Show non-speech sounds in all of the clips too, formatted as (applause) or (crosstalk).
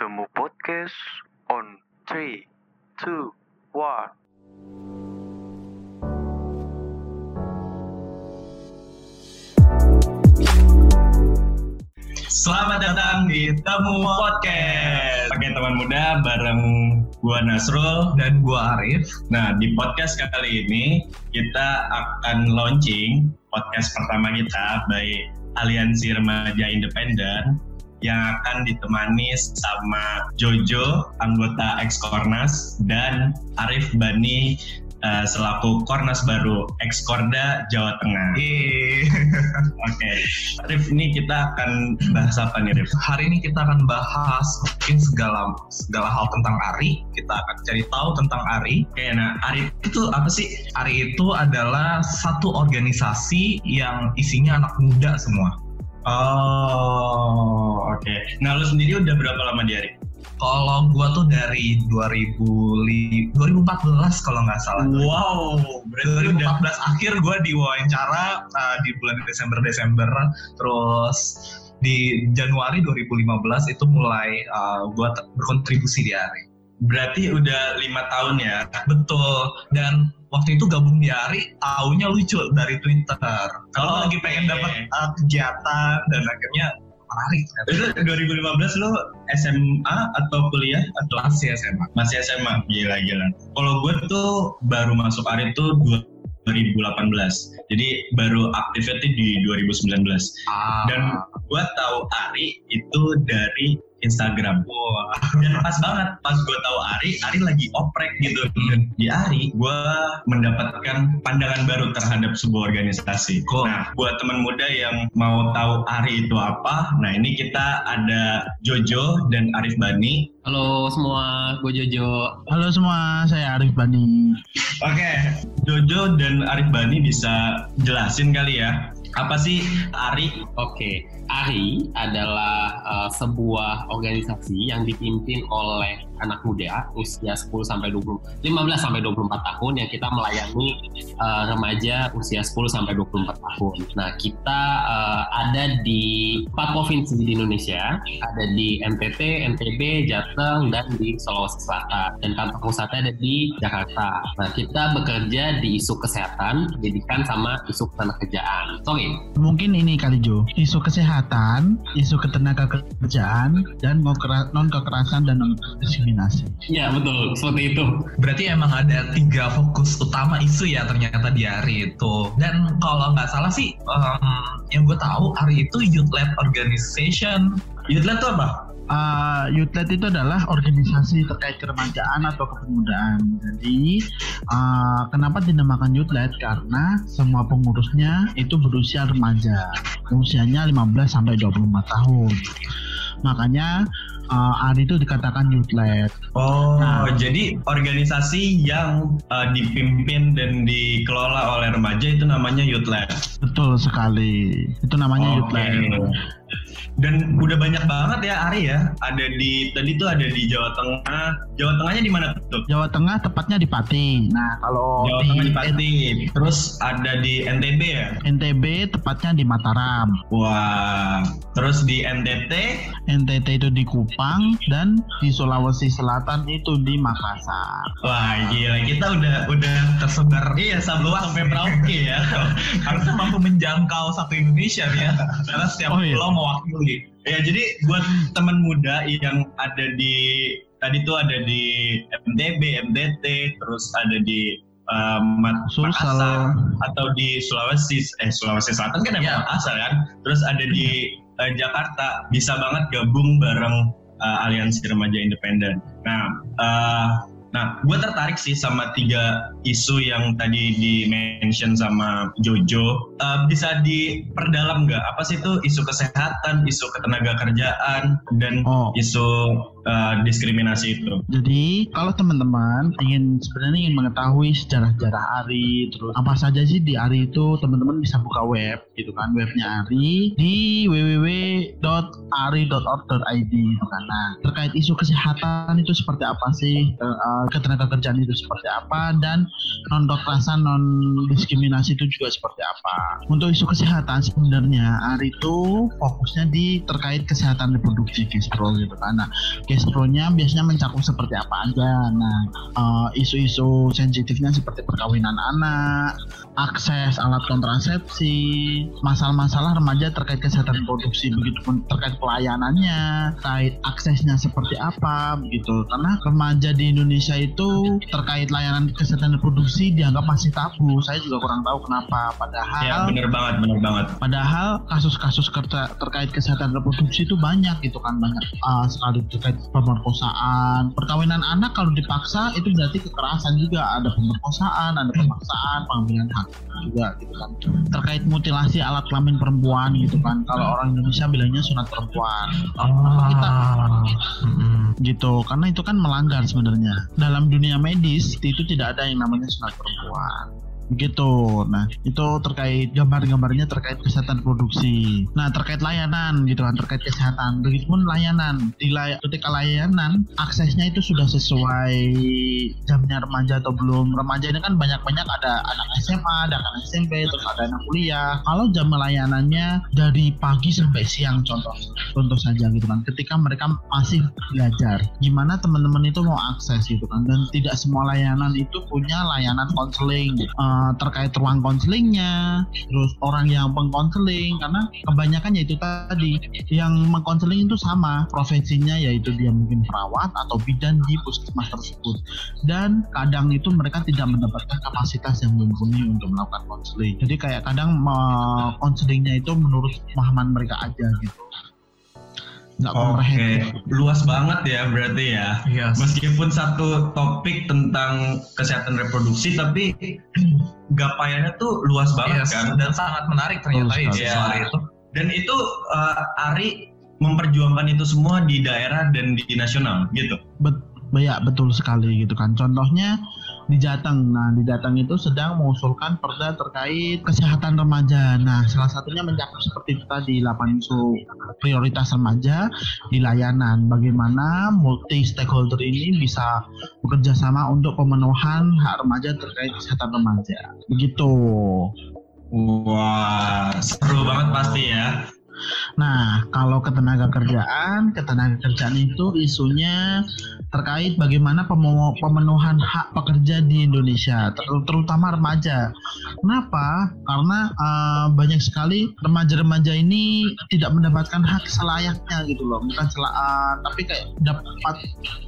Temu Podcast on 3, 2, 1. Selamat datang di Temu Podcast. Pakai teman muda bareng gua Nasrul dan gua Arif. Nah, di podcast kali ini kita akan launching podcast pertama kita by Aliansi Remaja Independen yang akan ditemani sama Jojo, anggota Ekskornas, dan Arif Bani eh, selaku Kornas baru Ekskorda Jawa Tengah. Oke, Rif, ini kita akan bahas apa nih, Rif? hari ini kita akan bahas mungkin segala segala hal tentang Ari. Kita akan cari tahu tentang Ari. Oke, nah Arif itu apa sih? Ari itu adalah satu organisasi yang isinya anak muda semua. Oh, oke. Nah, lu sendiri udah berapa lama di Arif? Kalau gua tuh dari 2000 li- 2014 kalau nggak salah. Wow, berarti udah 2014 akhir gua diwawancara uh, di bulan Desember Desember terus di Januari 2015 itu mulai uh, gua berkontribusi di Ari. berarti udah lima tahun ya. Betul. Dan waktu itu gabung di Ari, taunya lucu dari Twitter. Kalau Oh, lagi pengen oke. dapat uh, kegiatan dan akhirnya menarik. Itu 2015 lu SMA atau kuliah atau Masih SMA. masih SMA? Gila gila. Kalau gue tuh baru masuk ARI tuh 2018. Jadi baru aktifnya di 2019. Ah. Dan gue tahu Ari itu dari Instagram. Wah. Dan pas banget, pas gue tahu Ari, Ari lagi oprek gitu. Dan di Ari, gue mendapatkan pandangan baru terhadap sebuah organisasi. Cool. Nah, buat teman muda yang mau tahu Ari itu apa, nah ini kita ada Jojo dan Arif Bani. Halo semua, gue Jojo. Halo semua, saya Arif Bani. Oke, Jojo dan Arif Bani bisa jelasin kali ya, apa sih Ari? Oke, ARI adalah uh, sebuah organisasi yang dipimpin oleh anak muda usia 10 sampai 20 15 sampai 24 tahun yang kita melayani uh, remaja usia 10 sampai 24 tahun. Nah, kita uh, ada di empat provinsi di Indonesia, ada di NTT, NTB, Jateng dan di Sulawesi Selatan. Dan kantor pusatnya ada di Jakarta. Nah, kita bekerja di isu kesehatan, pendidikan sama isu ketenagakerjaan. Sorry, Mungkin ini kali Jo, isu kesehatan, isu ketenaga kerjaan, dan non kekerasan dan non diskriminasi. Ya betul, seperti itu. Berarti emang ada tiga fokus utama isu ya ternyata di Ari itu. Dan kalau nggak salah sih, em, yang gue tahu Ari itu youth-led organization. Youthlet tuh apa? Uh, Youthlet itu adalah organisasi terkait keremajaan atau kepemudaan. Jadi, uh, kenapa dinamakan Youthlet? Karena semua pengurusnya itu berusia remaja, usianya 15 sampai 24 tahun. Makanya uh, Ari itu dikatakan Youthlet. Oh, Nah. jadi organisasi yang uh, dipimpin dan dikelola oleh remaja itu namanya Youth Lab. Betul sekali. Itu namanya Oke. Youthlet. Dan udah banyak banget ya Ari ya. Ada di tadi tuh ada di Jawa Tengah. Jawa Tengahnya di mana tuh? Jawa Tengah tepatnya di Pati. Nah, kalau Jawa Tengah di Pati. Terus ada di NTB ya. NTB tepatnya di Mataram. Wah. Terus di NTT. NTT itu di Kupang dan di Sulawesi Selatan itu di Makassar. Wah gila kita udah udah Tersebar iya sampai sampai Merauke ya. (laughs) harusnya mampu menjangkau satu Indonesia nih ya. Karena setiap Oh, iya. pulau mewakili. Ya jadi buat teman muda yang ada di tadi tuh ada di MTB, MTT, terus ada di eh, Sulsel. Makassar atau di Sulawesi eh Sulawesi Selatan kan emang Ya. Makassar kan. Terus ada di eh, Jakarta bisa banget gabung bareng eh, Aliansi Remaja Independen. Nah, eh, nah gue tertarik sih sama tiga isu yang tadi di mention sama Jojo. Eh, bisa diperdalam nggak apa sih itu isu kesehatan, isu ketenaga kerjaan dan Oh, isu eh, diskriminasi itu. jadi kalau teman-teman ingin sebenarnya ingin mengetahui sejarah-sejarah ARI, terus apa saja sih di ARI itu, teman-teman bisa buka web gitu kan, webnya ARI di www.ari.org.id gitu kan. Nah, terkait isu kesehatan itu seperti apa sih, eh, eh, ketenaga kerjaan itu seperti apa, dan non kekerasan, non diskriminasi itu juga seperti apa. Untuk isu kesehatan sebenarnya ARI itu fokusnya di terkait kesehatan reproduksi, gitu kan. Nah, distro-nya biasanya mencakup seperti apa aja. Nah, uh, isu-isu sensitifnya seperti perkawinan anak, akses alat kontrasepsi, masalah-masalah remaja terkait kesehatan produksi, begitupun terkait pelayanannya, terkait aksesnya seperti apa, begitu. Karena remaja di Indonesia itu terkait layanan kesehatan reproduksi dianggap masih tabu. Saya juga kurang tahu kenapa. Padahal Ya bener banget, bener banget. Padahal kasus-kasus terkait kesehatan reproduksi itu banyak gitu kan banyak uh, sekali terkait pemerkosaan, perkawinan anak kalau dipaksa itu berarti kekerasan juga ada pemerkosaan, ada pemaksaan, pengambilan hak juga gitu kan. Terkait mutilasi alat kelamin perempuan gitu kan. Kalau orang Indonesia bilangnya sunat perempuan Ah. Mm-mm. gitu karena itu kan melanggar sebenarnya dalam dunia medis itu tidak ada yang namanya sunat perempuan gitu. Nah itu terkait gambar-gambarnya terkait kesehatan produksi. Nah terkait layanan gitu kan terkait kesehatan. Begitupun layanan. Di lay ketika layanan aksesnya itu sudah sesuai jamnya remaja atau belum. Remaja ini kan banyak-banyak ada anak SMA ada anak SMP terus ada anak kuliah. Kalau jam layanannya dari pagi sampai siang contoh. Contoh saja gitu kan. Ketika mereka masih belajar. Gimana teman-teman itu mau akses gitu kan. Dan tidak semua layanan itu punya layanan konseling eh, terkait ruang konselingnya terus orang yang pengkonseling karena kebanyakan yaitu tadi yang mengkonseling itu sama profesinya yaitu dia mungkin perawat atau bidan di puskesmas tersebut. Dan kadang itu mereka tidak mendapatkan kapasitas yang mumpuni untuk melakukan konseling. Jadi kayak kadang eh, konselingnya itu menurut pemahaman mereka aja gitu nggak Oke, komprehensif luas banget ya berarti ya. Iya. Meskipun satu topik tentang kesehatan reproduksi, tapi gapaiannya tuh luas banget Yes, kan. dan sangat menarik ternyata Betul ya isu hari itu. Dan itu eh, Ari memperjuangkan itu semua di daerah dan di nasional gitu. Bet- ya betul sekali gitu kan. Contohnya di Jateng. Nah, di Jateng itu sedang mengusulkan perda terkait kesehatan remaja. Nah, salah satunya mencakup seperti itu tadi 8 isu prioritas remaja di layanan. Bagaimana multi stakeholder ini bisa bekerja sama untuk pemenuhan hak remaja terkait kesehatan remaja. Begitu. Wah, seru banget pasti ya. Nah, kalau ketenaga kerjaan, ketenaga kerjaan itu isunya terkait bagaimana pemenuhan hak pekerja di Indonesia, ter- terutama remaja. Kenapa? Karena eh, banyak sekali remaja-remaja ini tidak mendapatkan hak selayaknya gitu loh, bukan sela- eh, tapi kayak dapat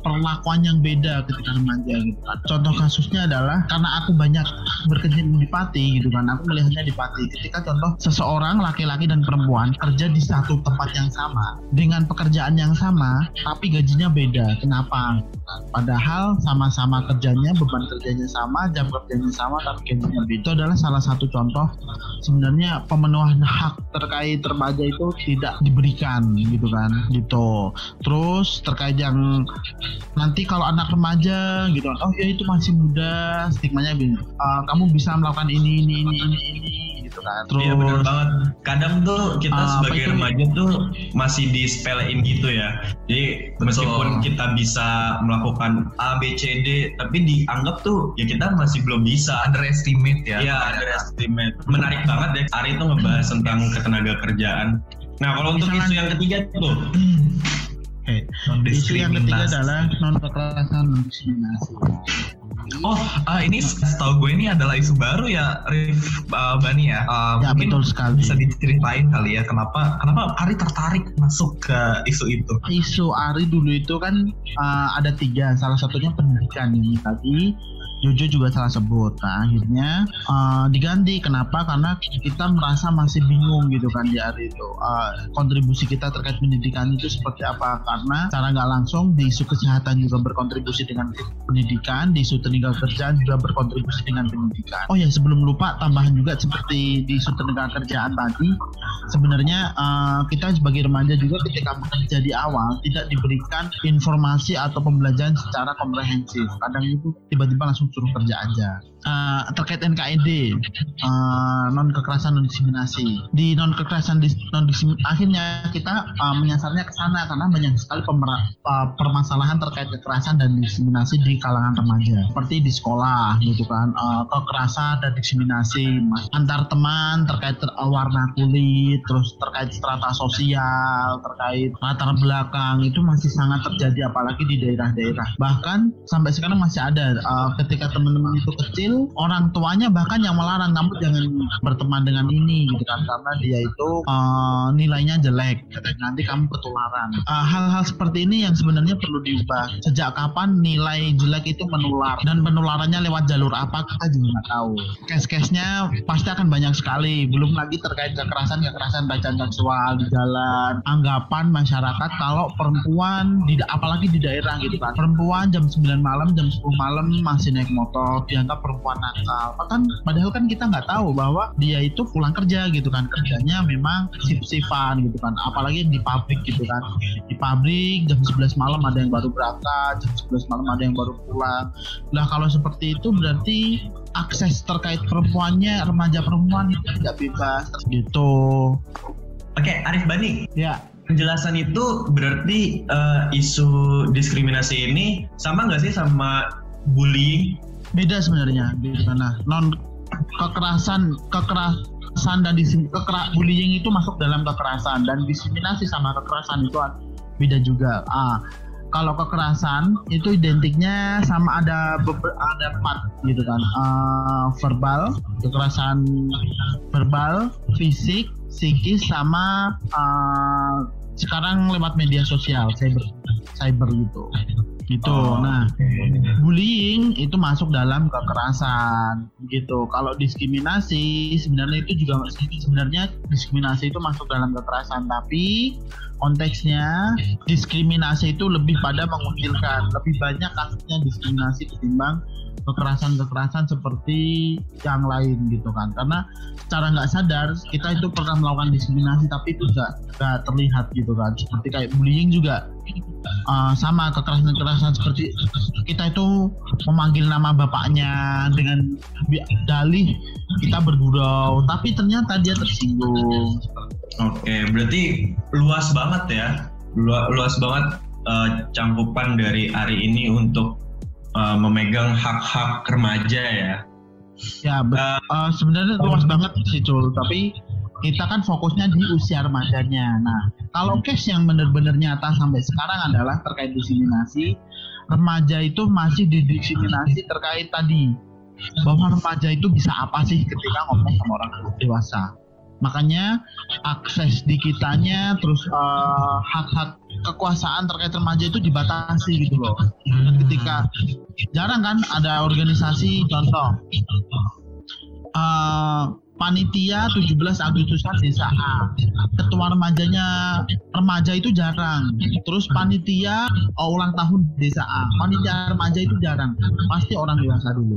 perlakuan yang beda ketika remaja gitu kan. Contoh kasusnya adalah karena aku banyak berkecimpung di Pati gitu kan, aku melihatnya di Pati. Ketika contoh seseorang laki-laki dan perempuan kerja di satu tempat yang sama dengan pekerjaan yang sama, tapi gajinya beda. Kenapa? Padahal sama-sama kerjanya, beban kerjanya sama, jam kerjanya sama, tapi gajinya beda. Itu adalah salah satu contoh sebenarnya pemenuhan hak terkait remaja itu tidak diberikan gitu kan, gitu. Terus terkait yang nanti kalau anak remaja gitu oh ya itu masih muda, stigmanya. "Eh, kamu bisa melakukan ini ini ini ini ini gitu kan. Terus Iya benar banget. Kadang tuh kita apa sebagai itu? remaja tuh masih disepelein gitu ya. Jadi meskipun kita bisa melakukan A, B, C, D, tapi dianggap tuh ya kita masih belum bisa. Underestimate ya. Iya, underestimate. Menarik banget deh. Ari itu ngebahas tentang ketenaga kerjaan. Nah, kalau untuk Misalnya- isu yang ketiga tuh, (clears throat) Oke. Isu yang ketiga adalah non kekerasan dan diskriminasi. Oh, ah, ini setahu gue ini adalah isu baru ya, Rif uh, Bani ya. Uh, Ya mungkin betul sekali. bisa diceritain kali ya kenapa kenapa Ari tertarik masuk ke isu itu. Isu Ari dulu itu kan uh, ada tiga, salah satunya pendidikan yang tadi Jojo juga salah sebut. Nah, akhirnya uh, diganti. Kenapa? Karena kita merasa masih bingung gitu kan di hari itu. Uh, kontribusi kita terkait pendidikan itu seperti apa? Karena secara nggak langsung di isu kesehatan juga berkontribusi dengan pendidikan, di isu tenaga kerjaan juga berkontribusi dengan pendidikan. Oh ya, sebelum lupa tambahan juga seperti di isu tenaga kerjaan tadi, sebenarnya uh, kita sebagai remaja juga ketika bekerja di awal tidak diberikan informasi atau pembelajaran secara komprehensif. Kadang itu tiba-tiba langsung suruh kerja aja. Uh, terkait NKID uh, non kekerasan non diskriminasi. Di non kekerasan non diskriminasi akhirnya kita uh, menyasarnya ke sana karena banyak sekali pemer, uh, permasalahan terkait kekerasan dan diskriminasi di kalangan remaja. Seperti di sekolah gitu kan. Uh, kekerasan dan diskriminasi antar teman terkait ter, uh, warna kulit terus terkait strata sosial terkait latar belakang itu masih sangat terjadi apalagi di daerah-daerah. Bahkan sampai sekarang masih ada uh, ketika teman-teman itu kecil orang tuanya bahkan yang melarang kamu jangan berteman dengan ini gitu kan karena dia itu uh, nilainya jelek. Nanti kamu ketularan. Hal hal-hal seperti ini yang sebenarnya perlu diubah. Sejak kapan nilai jelek itu menular? Dan penularannya lewat jalur apa kita juga nggak tahu. Case-case-nya pasti akan banyak sekali. Belum lagi terkait kekerasan kekerasan bacaan seksual di jalan anggapan masyarakat kalau perempuan di apalagi di daerah gitu kan. Perempuan jam 9 malam jam 10 malam masih naik motor dianggap perempuan nakal. Kan padahal kan kita nggak tahu bahwa dia itu pulang kerja gitu kan. Kerjanya memang sip-sipan gitu kan. Apalagi di pabrik gitu kan. Di pabrik jam 11 malam ada yang baru berangkat jam 11 malam ada yang baru pulang. Lah kalau seperti itu berarti akses terkait perempuannya remaja perempuan itu tidak bebas gitu. Oke, Arif Bani. Ya. Penjelasan itu berarti uh, isu diskriminasi ini sama nggak sih sama bullying beda sebenarnya di sana non kekerasan kekerasan dan kekera, bullying itu masuk dalam kekerasan dan diskriminasi sama kekerasan itu beda juga. Ah kalau kekerasan itu identiknya sama ada ada empat gitu kan. Uh, verbal kekerasan verbal fisik psikis sama uh, sekarang lewat media sosial cyber cyber gitu gitu. Oh, nah, okay. bullying itu masuk dalam kekerasan gitu. Kalau diskriminasi sebenarnya itu juga sebenarnya diskriminasi itu masuk dalam kekerasan, tapi konteksnya diskriminasi itu lebih pada mengucilkan, lebih banyak kasusnya diskriminasi ketimbang kekerasan-kekerasan seperti yang lain gitu kan karena secara nggak sadar kita itu pernah melakukan diskriminasi tapi itu nggak terlihat gitu kan seperti kayak bullying juga uh, sama kekerasan-kekerasan seperti kita itu memanggil nama bapaknya dengan dalih kita bergurau tapi ternyata dia tersinggung. Oke berarti luas banget ya. Luas banget uh, cangkupan dari hari ini untuk uh, memegang hak-hak remaja ya. Ya, uh, uh, sebenarnya luas banget sih Cul, tapi kita kan fokusnya di usia remajanya. Nah, kalau case yang benar-benar nyata sampai sekarang adalah terkait diskriminasi, remaja itu masih didiskriminasi terkait tadi bahwa remaja itu bisa apa sih ketika ngomong sama orang dewasa. Makanya akses di kitanya terus uh, hak-hak kekuasaan terkait remaja itu dibatasi gitu loh. Dan ketika jarang kan ada organisasi contoh uh, panitia 17 Agustusan desa A. Ketua remajanya remaja itu jarang. Terus panitia oh, ulang tahun desa A. Panitia remaja itu jarang. Pasti orang dewasa dulu.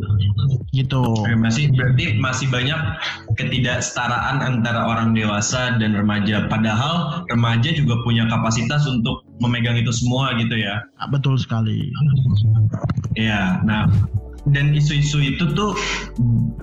Gitu. Masih berarti masih banyak ketidaksetaraan antara orang dewasa dan remaja. Padahal remaja juga punya kapasitas untuk memegang itu semua gitu ya. Betul sekali. Ya, nah dan isu-isu itu tuh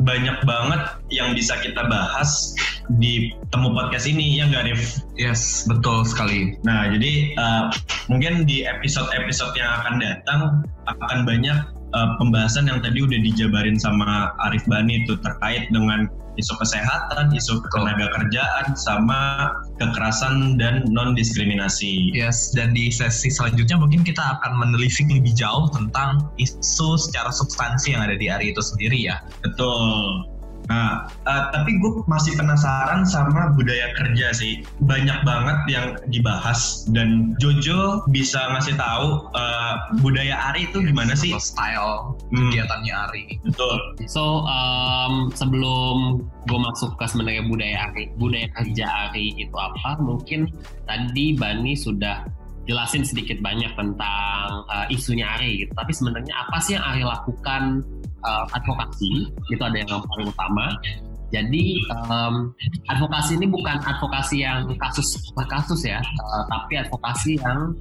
banyak banget yang bisa kita bahas di temu podcast ini ya nggak Rif? Yes, betul sekali. Nah jadi uh, mungkin di episode-episode yang akan datang akan banyak uh, pembahasan yang tadi udah dijabarin sama Arif Bani itu terkait dengan isu kesehatan, isu tenaga kerjaan, sama kekerasan dan non diskriminasi. Yes, dan di sesi selanjutnya mungkin kita akan menelisik lebih jauh tentang isu secara substansi yang ada di hari itu sendiri ya. Betul. Nah, uh, tapi gue masih penasaran sama budaya kerja sih. Banyak banget yang dibahas dan Jojo bisa ngasih tahu uh, budaya Ari itu gimana sih? Style hmm. kegiatannya Ari. Betul. So um, sebelum gue masuk ke sebenarnya budaya Ari, budaya kerja Ari itu apa? Mungkin tadi Bani sudah jelasin sedikit banyak tentang uh, isunya Ari gitu. Tapi sebenarnya apa sih yang Ari lakukan uh, advokasi itu ada yang paling utama. Jadi um, advokasi ini bukan advokasi yang kasus kasus ya, uh, tapi advokasi yang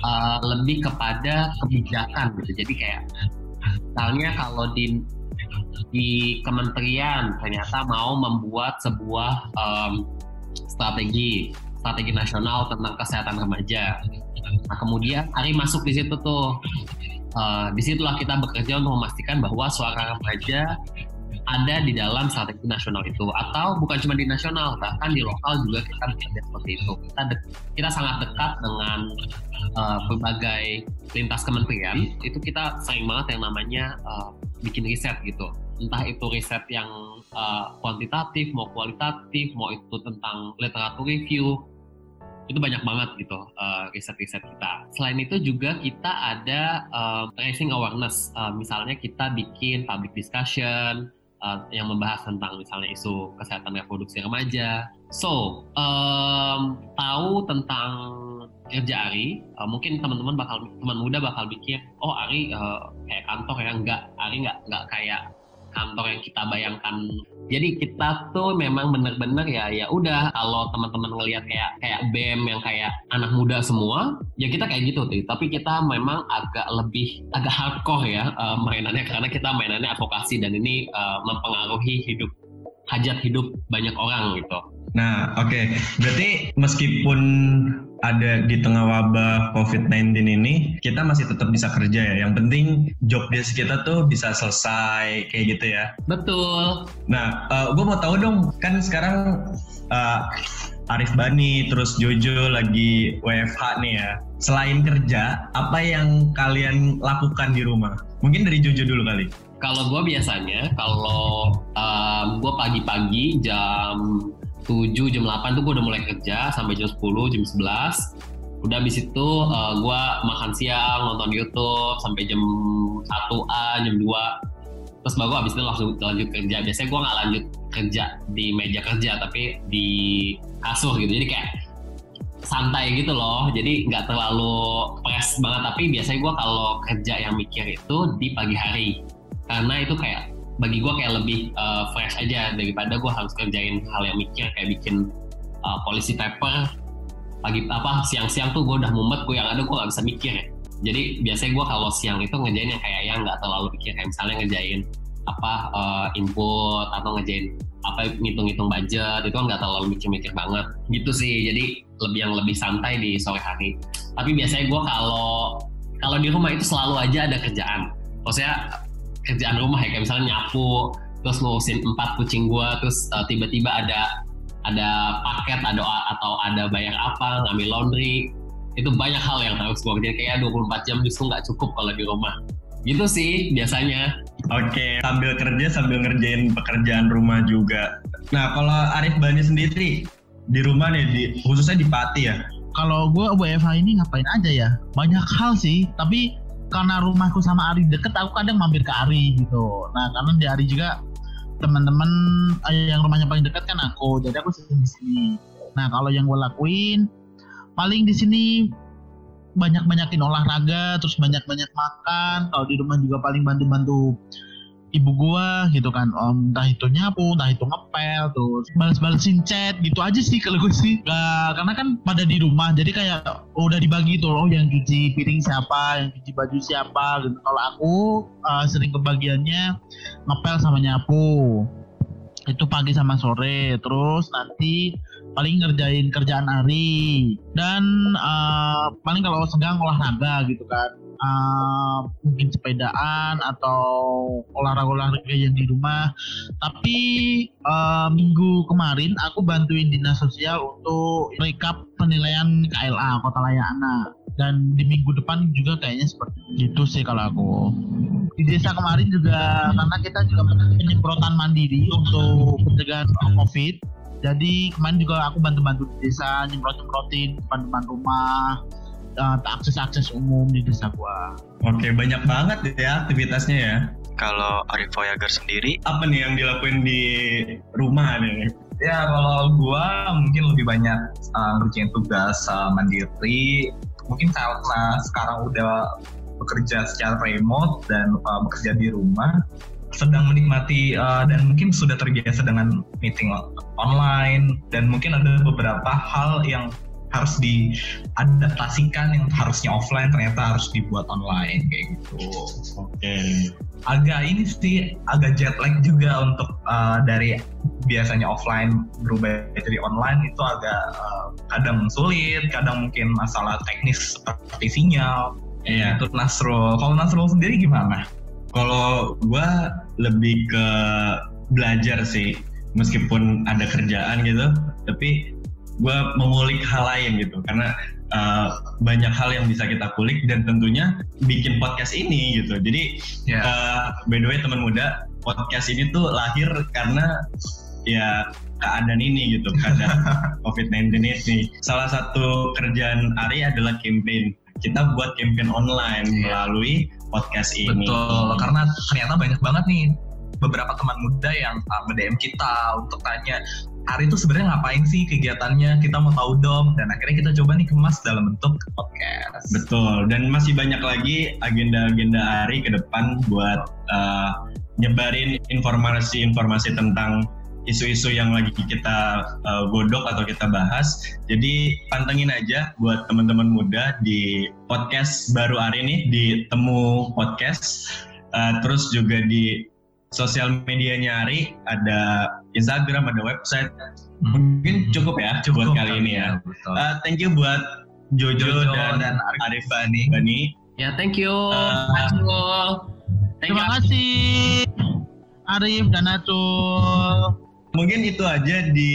uh, lebih kepada kebijakan gitu. Jadi kayak Misalnya kalau di di kementerian ternyata mau membuat sebuah um, strategi strategi nasional tentang kesehatan remaja. Nah kemudian Ari masuk di situ tuh. Uh, di situlah kita bekerja untuk memastikan bahwa suara remaja ada di dalam strategi nasional itu. Atau bukan cuma di nasional bahkan di lokal juga kita bekerja seperti itu. Kita de kita sangat dekat dengan uh, berbagai lintas kementerian. Itu kita sering banget yang namanya uh, bikin riset gitu. Entah itu riset yang uh, kuantitatif mau kualitatif mau itu tentang literatur review itu banyak banget gitu uh, riset-riset kita. Selain itu juga kita ada uh, raising awareness, uh, misalnya kita bikin public discussion uh, yang membahas tentang misalnya isu kesehatan reproduksi remaja. So um, tahu tentang kerja Ari, uh, mungkin teman-teman bakal teman muda bakal pikir, oh Ari uh, kayak kantor ya, enggak, Ari enggak enggak kayak kantor yang kita bayangkan. Jadi kita tuh memang bener-bener ya ya udah kalau teman-teman ngelihat kayak kayak BEM yang kayak anak muda semua, ya kita kayak gitu tuh. Tapi kita memang agak lebih agak hardcore ya uh, mainannya karena kita mainannya advokasi dan ini uh, mempengaruhi hidup hajat hidup banyak orang gitu. Nah, oke. Okay. Berarti meskipun ada di tengah wabah COVID-19 ini, kita masih tetap bisa kerja ya. Yang penting job desk kita tuh bisa selesai kayak gitu ya. Betul. Nah, uh, gue mau tahu dong, kan sekarang uh, Arif Bani terus Jojo lagi WFH nih ya. Selain kerja, apa yang kalian lakukan di rumah? Mungkin dari Jojo dulu kali. Kalau gue biasanya, kalau um, gue pagi-pagi jam 7, jam 8 tuh gue udah mulai kerja sampai jam 10, jam 11. Udah habis itu uh, gue makan siang, nonton YouTube sampai jam 1A, jam 2. Terus baru habis itu langsung lanjut kerja. Biasanya gue nggak lanjut kerja di meja kerja, tapi di kasur gitu. Jadi kayak santai gitu loh jadi nggak terlalu press banget tapi biasanya gue kalau kerja yang mikir itu di pagi hari karena itu kayak bagi gue kayak lebih uh, fresh aja daripada gue harus kerjain hal yang mikir kayak bikin uh, policy paper. Pagi apa siang-siang tuh gue udah mumet gue yang ada gue nggak bisa mikir. Jadi biasanya gue kalau siang itu ngerjain yang kayak yang nggak terlalu mikir kayak misalnya ngerjain apa uh, input atau ngerjain apa ngitung-ngitung budget itu kan nggak terlalu mikir-mikir banget. Gitu sih jadi lebih yang lebih santai di sore hari. Tapi biasanya gue kalau kalau di rumah itu selalu aja ada kerjaan. Maksudnya kerjaan rumah ya kayak misalnya nyapu terus ngurusin empat kucing gua terus uh, tiba-tiba ada ada paket ada atau ada bayar apa ngambil laundry itu banyak hal yang harus gua kerjain kayak 24 jam justru nggak cukup kalau di rumah gitu sih biasanya Oke, sambil kerja sambil ngerjain pekerjaan rumah juga. Nah, kalau Arif Bani sendiri di rumah nih, di, khususnya di Pati ya. Kalau gue WFH ini ngapain aja ya? Banyak hal sih, tapi karena rumahku sama Ari deket aku kadang mampir ke Ari gitu. Nah karena di Ari juga teman-teman eh, yang rumahnya paling dekat kan aku jadi aku sering di sini. Nah kalau yang gue lakuin paling di sini banyak-banyakin olahraga terus banyak-banyak makan. Kalau di rumah juga paling bantu-bantu ibu gua gitu kan. Om entah itu nyapu entah itu ngepel terus balas-balesin chat gitu aja sih kalau gue sih. Gak, karena kan pada di rumah jadi kayak udah dibagi tuh loh yang cuci piring siapa yang cuci baju siapa gitu. Kalau aku uh, sering kebagiannya ngepel sama nyapu. Itu pagi sama sore terus nanti paling ngerjain kerjaan Ari dan uh, paling kalau sedang olahraga gitu kan uh, mungkin sepedaan atau olahraga-olahraga yang di rumah. Tapi uh, minggu kemarin aku bantuin dinas sosial untuk recap penilaian KLA Kota Layak Anak dan di minggu depan juga kayaknya seperti itu sih kalau aku. Di desa kemarin juga karena kita juga penyemprotan mandiri untuk pencegahan COVID. Jadi kemarin juga aku bantu-bantu di desa nyemprot-nyemprotin depan-depan rumah uh, akses-akses umum di desa gua. Oke, banyak banget ya aktivitasnya ya. Kalau Arif Voyager sendiri, apa nih yang dilakuin di rumah nih? Ya, kalau gua mungkin lebih banyak uh, ngerjain tugas uh, mandiri. Mungkin karena sekarang udah bekerja secara remote dan uh, bekerja di rumah, sedang menikmati uh, dan mungkin sudah terbiasa dengan meeting online dan mungkin ada beberapa hal yang harus diadaptasikan yang harusnya offline ternyata harus dibuat online kayak gitu. Oke. agak ini sih agak jet lag juga untuk uh, dari biasanya offline berubah jadi online itu agak uh, kadang sulit, kadang mungkin masalah teknis seperti sinyal. Iya. Itu Nasrul. Kalau Nasrul sendiri gimana? Kalau gue lebih ke belajar sih, meskipun ada kerjaan gitu, tapi gue mengulik hal lain gitu, karena uh, banyak hal yang bisa kita kulik dan tentunya bikin podcast ini gitu. Jadi Ya. uh, by the way teman muda, podcast ini tuh lahir karena ya keadaan ini gitu, keadaan (laughs) COVID-19 ini. Salah satu kerjaan Ari adalah campaign. Kita buat campaign online Iya. melalui podcast ini. Betul, karena ternyata banyak banget nih beberapa teman muda yang uh, nge-DM kita untuk tanya Ari itu sebenarnya ngapain sih kegiatannya? Kita mau tahu dong. Dan akhirnya kita coba nih kemas dalam bentuk podcast. Betul, dan masih banyak lagi agenda-agenda Ari ke depan buat uh, nyebarin informasi-informasi tentang isu-isu yang lagi kita uh, godok atau kita bahas. Jadi pantengin aja buat teman-teman muda di podcast baru Ari nih di Temu Podcast. Uh, terus juga di sosial medianya Ari ada Instagram, ada website. Mungkin cukup ya buat kali ini ya. Betul. Uh, thank you buat Jojo, Jojo dan, dan Arif Bani. Bani. Ya, thank you. Uh. Thank Terima you. kasih Arif dan Atul. Mungkin itu aja di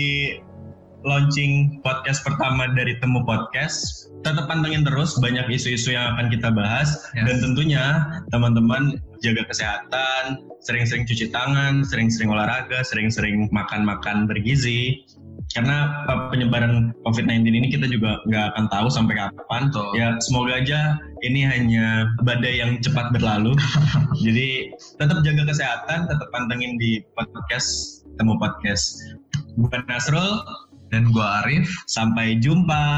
launching podcast pertama dari Temu Podcast. Tetap pantengin terus banyak isu-isu yang akan kita bahas Yes. dan tentunya teman-teman jaga kesehatan, sering-sering cuci tangan, sering-sering olahraga, sering-sering makan-makan bergizi. Karena uh, penyebaran COVID-19 ini kita juga nggak akan tahu sampai kapan. Betul. Ya semoga aja ini hanya badai yang cepat berlalu. (laughs) Jadi tetap jaga kesehatan, tetap pantengin di podcast Temu Podcast. Bukan Nasrul, Dan gua Arif. sampai jumpa.